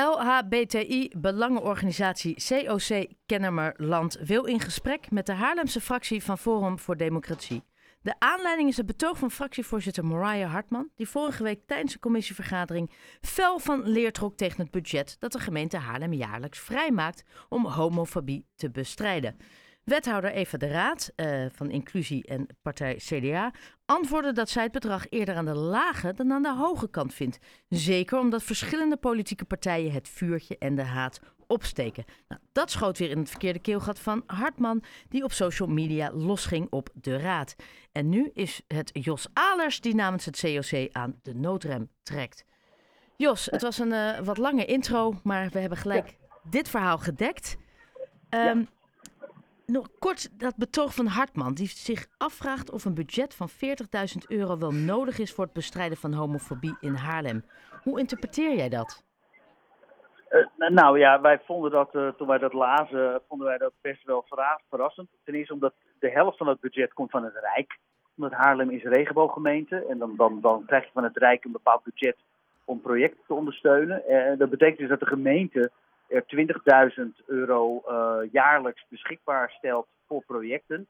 LHBTI-belangenorganisatie COC Kennemerland wil in gesprek met de Haarlemse fractie van Forum voor Democratie. De aanleiding is het betoog van fractievoorzitter Mariah Hartman, die vorige week tijdens een commissievergadering fel van leer trok tegen het budget dat de gemeente Haarlem jaarlijks vrijmaakt om homofobie te bestrijden. Wethouder Eva de Raad uh, van Inclusie en partij CDA antwoordde dat zij het bedrag eerder aan de lage dan aan de hoge kant vindt. Zeker omdat verschillende politieke partijen het vuurtje en de haat opsteken. Nou, dat schoot weer in het verkeerde keelgat van Hartman, die op social media losging op de Raad. En nu is het Jos Alers die namens het COC aan de noodrem trekt. Jos, het was een uh, wat lange intro, maar we hebben gelijk dit verhaal gedekt. Um, ja nog kort dat betoog van Hartman, die zich afvraagt of een budget van 40.000 euro wel nodig is voor het bestrijden van homofobie in Haarlem. Hoe interpreteer jij dat? Uh, nou ja, wij vonden dat uh, toen wij dat lazen, vonden wij dat best wel verrassend. Ten eerste omdat de helft van het budget komt van het Rijk. Omdat Haarlem is regenbooggemeente en dan, dan, dan krijg je van het Rijk een bepaald budget om projecten te ondersteunen. En dat betekent dus dat de gemeente er 20.000 euro uh, jaarlijks beschikbaar stelt voor projecten.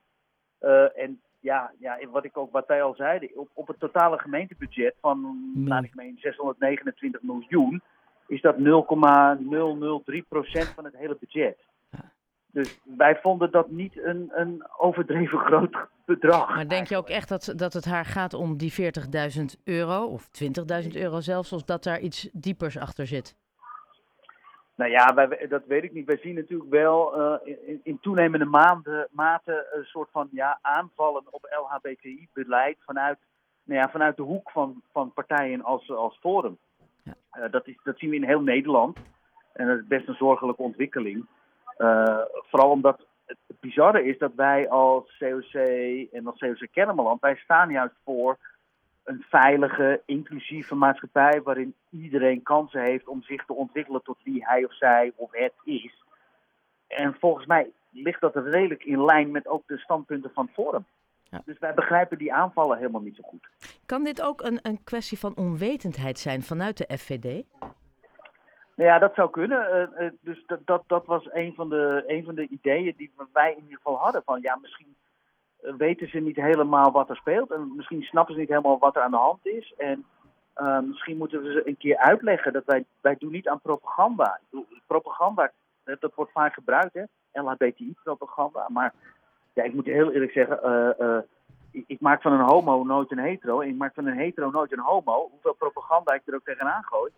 Uh, en ja, ja, wat ik ook wat wij al zeiden, op, op het totale gemeentebudget van, naar ik meen, 629 miljoen, is dat 0,003% van het hele budget. Dus wij vonden dat niet een, een overdreven groot bedrag. Maar denk je ook echt dat, dat het haar gaat om die 40.000 euro of 20.000 euro zelfs, of dat daar iets diepers achter zit? Nou ja, wij, dat weet ik niet. Wij zien natuurlijk wel uh, in, in, toenemende maanden, mate een soort van ja, aanvallen op LHBTI-beleid vanuit, nou ja, vanuit de hoek van, van partijen als, als Forum. Ja. Uh, dat, is, dat zien we in heel Nederland. En dat is best een zorgelijke ontwikkeling. Uh, vooral omdat het, het bizarre is dat wij als COC en als COC Kennemerland, wij staan juist voor een veilige, inclusieve maatschappij waarin iedereen kansen heeft om zich te ontwikkelen tot wie hij of zij of het is. En volgens mij ligt dat redelijk in lijn met ook de standpunten van Forum. Ja. Dus wij begrijpen die aanvallen helemaal niet zo goed. Kan dit ook een, een kwestie van onwetendheid zijn vanuit de FVD? Nou ja, dat zou kunnen. Uh, uh, dus dat, dat, dat was een van, de, een van de ideeën die wij in ieder geval hadden. Van ja, misschien eh, weten ze niet helemaal wat er speelt. En misschien snappen ze niet helemaal wat er aan de hand is. En uh, misschien moeten we ze een keer uitleggen dat wij, wij doen niet aan propaganda. Propaganda, dat wordt vaak gebruikt, hè. LHBTI-propaganda. Maar ja, ik moet heel eerlijk zeggen, ik, maak van een homo nooit een hetero. En ik maak van een hetero nooit een homo. Hoeveel propaganda ik er ook tegenaan gooi.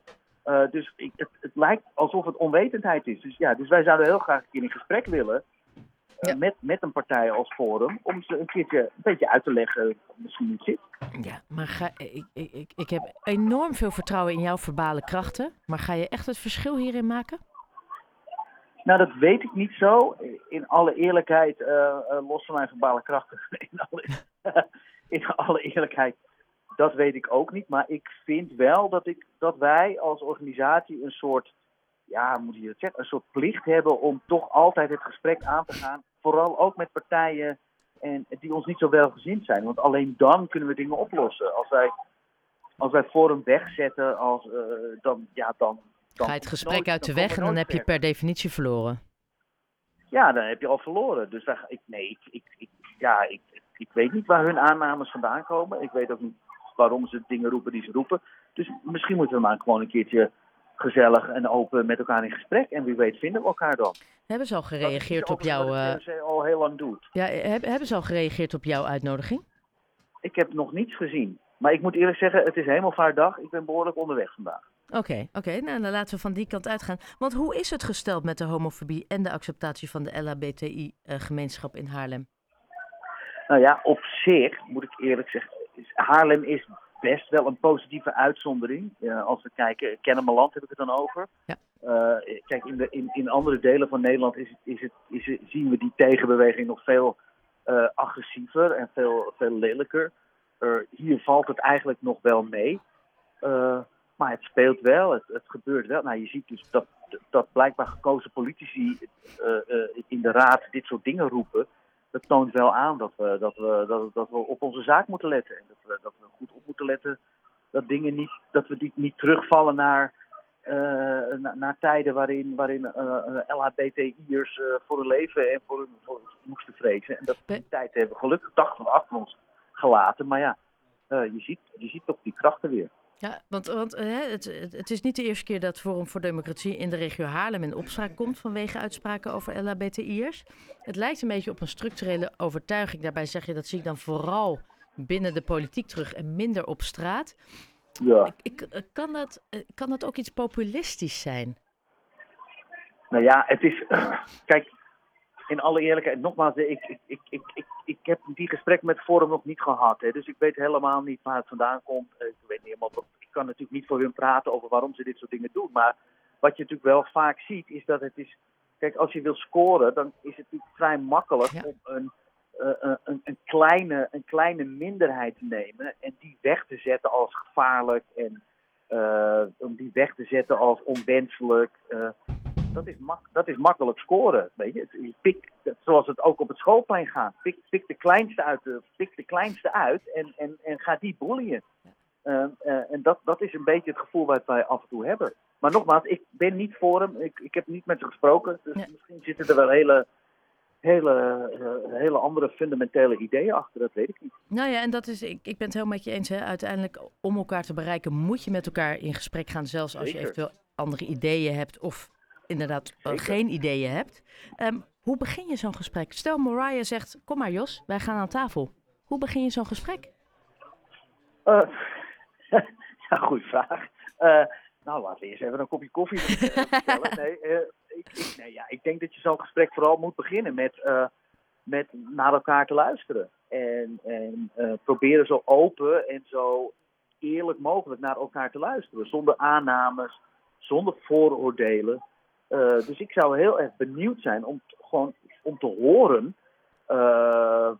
Dus ik, het, het, lijkt alsof het onwetendheid is. Dus ja, dus wij zouden heel graag een keer in gesprek willen ja. met, met een partij als Forum. Om ze een keertje een beetje uit te leggen misschien niet zit. Ja, maar ga, ik, ik, ik heb enorm veel vertrouwen in jouw verbale krachten. Maar ga je echt het verschil hierin maken? Nou, dat weet ik niet zo. In alle eerlijkheid, uh, uh, los van mijn verbale krachten, in alle, in alle eerlijkheid, dat weet ik ook niet. Maar ik vind wel dat, ik, dat wij als organisatie een soort, ja, moet je het zeggen, een soort plicht hebben om toch altijd het gesprek aan te gaan vooral ook met partijen en, die ons niet zo welgezind zijn. Want alleen dan kunnen we dingen oplossen. Als wij, als wij Forum wegzetten, als, uh, dan, ja, dan, dan... Ga je het gesprek uit de weg en dan heb je per definitie verloren. Ja, dan heb je al verloren. Dus daar, ik, nee, ik, ik, ik, ja, ik, ik weet niet waar hun aannames vandaan komen. Ik weet ook niet waarom ze dingen roepen die ze roepen. Dus misschien moeten we maar gewoon een keertje gezellig en open met elkaar in gesprek. En wie weet vinden we elkaar dan. Hebben ze al gereageerd op jouw... Wat uh... al heel lang doet. Ja, hebben ze al gereageerd op jouw uitnodiging? Ik heb nog niets gezien. Maar ik moet eerlijk zeggen, het is hemelvaartdag. Ik ben behoorlijk onderweg vandaag. Oké, okay, oké. Okay. Nou, dan laten we van die kant uitgaan. Want hoe is het gesteld met de homofobie en de acceptatie van de LHBTI-gemeenschap in Haarlem? Nou ja, op zich moet ik eerlijk zeggen, Haarlem is best wel een positieve uitzondering. Uh, als we kijken, Kennemerland heb ik het dan over. Ja. Uh, kijk, in, de, in, in andere delen van Nederland is, is het, is het, zien we die tegenbeweging nog veel uh, agressiever en veel, veel lelijker. hier valt het eigenlijk nog wel mee. maar het speelt wel, het, het gebeurt wel. Nou, je ziet dus dat, dat blijkbaar gekozen politici in de raad dit soort dingen roepen dat toont wel aan dat we, dat, we, dat, dat we op onze zaak moeten letten. En dat we, dat we goed op moeten letten dat dingen niet, dat we die, niet terugvallen naar na, na, tijden waarin, waarin LHBTI'ers voor hun leven en voor hun voor, moesten vrezen. En dat die tijd hebben we gelukkig van achter ons gelaten. Maar ja, je, ziet, je ziet toch die krachten weer. Ja, want, want het, het, is niet de eerste keer dat Forum voor Democratie in de regio Haarlem in opspraak komt vanwege uitspraken over LHBTI'ers. Het lijkt een beetje op een structurele overtuiging. Daarbij zeg je dat zie ik dan vooral binnen de politiek terug en minder op straat. Ja. Ik, ik, kan, dat, kan dat ook iets populistisch zijn? Nou ja, het is. Kijk, in alle eerlijkheid, nogmaals, ik, ik, ik, ik, ik, ik heb die gesprek met Forum nog niet gehad. Hè, dus ik weet helemaal niet waar het vandaan komt. Ik, weet niet helemaal, ik kan natuurlijk niet voor hun praten over waarom ze dit soort dingen doen. Maar wat je natuurlijk wel vaak ziet, is dat het is. Kijk, als je wil scoren, dan is het natuurlijk vrij makkelijk om een, uh, een, een, kleine, een kleine minderheid te nemen en die weg te zetten als gevaarlijk en uh, om die weg te zetten als onwenselijk. Uh, dat is, mak dat is makkelijk scoren. Weet je? je pik, zoals het ook op het schoolplein gaat. Pik, pik, de, kleinste uit pik de kleinste uit en, en, en ga die boeien. Uh, uh, en dat, dat is een beetje het gevoel wat wij af en toe hebben. Maar nogmaals, ik ben niet voor hem. Ik, ik heb niet met ze gesproken. Dus misschien zitten er wel hele, hele, uh, hele andere fundamentele ideeën achter. Dat weet ik niet. Nou ja, en dat is, ik, ik ben het helemaal met je eens. Hè. Uiteindelijk, om elkaar te bereiken, moet je met elkaar in gesprek gaan. Zelfs als je eventueel andere ideeën hebt of inderdaad geen ideeën hebt. Um, hoe begin je zo'n gesprek? Stel, Mariah zegt: Kom maar, Jos, wij gaan aan tafel. Hoe begin je zo'n gesprek? Uh, ja, goede vraag. Uh, nou, laten we eerst even een kopje koffie nee, ik, ik, nee, ja, ik denk dat je zo'n gesprek vooral moet beginnen met, met naar elkaar te luisteren. En, en proberen zo open en zo eerlijk mogelijk naar elkaar te luisteren. Zonder aannames, zonder vooroordelen. Uh, dus ik zou heel erg benieuwd zijn om gewoon om te horen uh,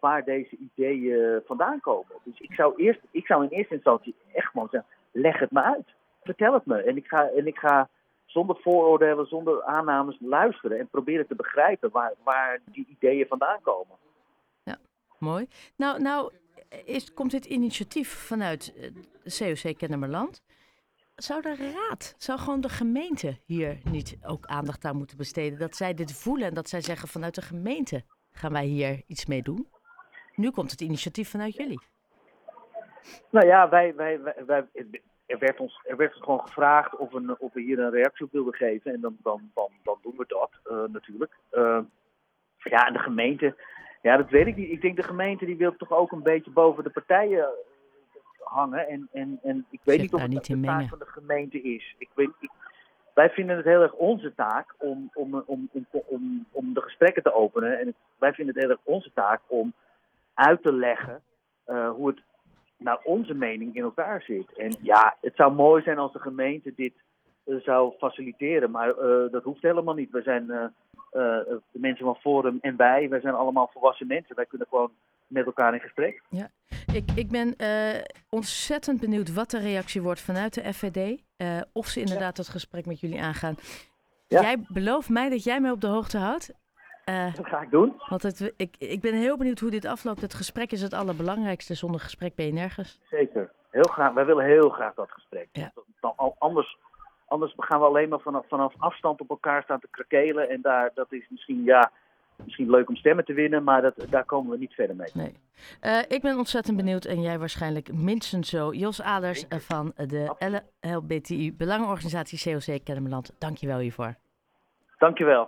waar deze ideeën vandaan komen. Dus ik zou, eerst, ik zou in eerste instantie echt gewoon zeggen: leg het me uit. Vertel het me. En ik ga, en ik ga zonder vooroordelen, zonder aannames luisteren en proberen te begrijpen waar, waar die ideeën vandaan komen. Ja, mooi. Nou, nou is, komt dit initiatief vanuit COC Kennemerland. Zou de raad, zou gewoon de gemeente hier niet ook aandacht aan moeten besteden? Dat zij dit voelen en dat zij zeggen vanuit de gemeente gaan wij hier iets mee doen? Nu komt het initiatief vanuit jullie. Nou ja, wij, wij, wij, er, werd ons, er werd gewoon gevraagd of, een, of we hier een reactie op wilden geven. En dan, dan, dan, dan doen we dat uh, natuurlijk. Uh, ja, en de gemeente, ja, dat weet ik niet. Ik denk de gemeente die wil toch ook een beetje boven de partijen hangen. En, en, en ik weet niet of het niet de taak van de gemeente is. Ik weet, ik, wij vinden het heel erg onze taak om, om, om, om, om, om de gesprekken te openen. En wij vinden het heel erg onze taak om uit te leggen uh, hoe het naar onze mening in elkaar zit. En ja, het zou mooi zijn als de gemeente dit uh, zou faciliteren, maar uh, dat hoeft helemaal niet. We zijn de mensen van Forum en wij, wij zijn allemaal volwassen mensen. Wij kunnen gewoon met elkaar in gesprek. Ja, ik, ik ben uh, ontzettend benieuwd wat de reactie wordt vanuit de FVD. Uh, of ze inderdaad het gesprek met jullie aangaan. Ja. Jij belooft mij dat jij mij op de hoogte houdt. Uh, dat ga ik doen. Want het, ik, ik ben heel benieuwd hoe dit afloopt. Het gesprek is het allerbelangrijkste. Zonder gesprek ben je nergens. Zeker. Heel graag. Wij willen heel graag dat gesprek. Ja. Dan, anders, anders gaan we alleen maar vanaf, vanaf afstand op elkaar staan te krakelen. En daar, dat is misschien, ja, misschien leuk om stemmen te winnen, maar dat, daar komen we niet verder mee. Nee. Uh, ik ben ontzettend benieuwd en jij waarschijnlijk minstens zo. Jos Aders van de LBTI Belangenorganisatie COC Kennemerland, dank je wel hiervoor. Dank je wel.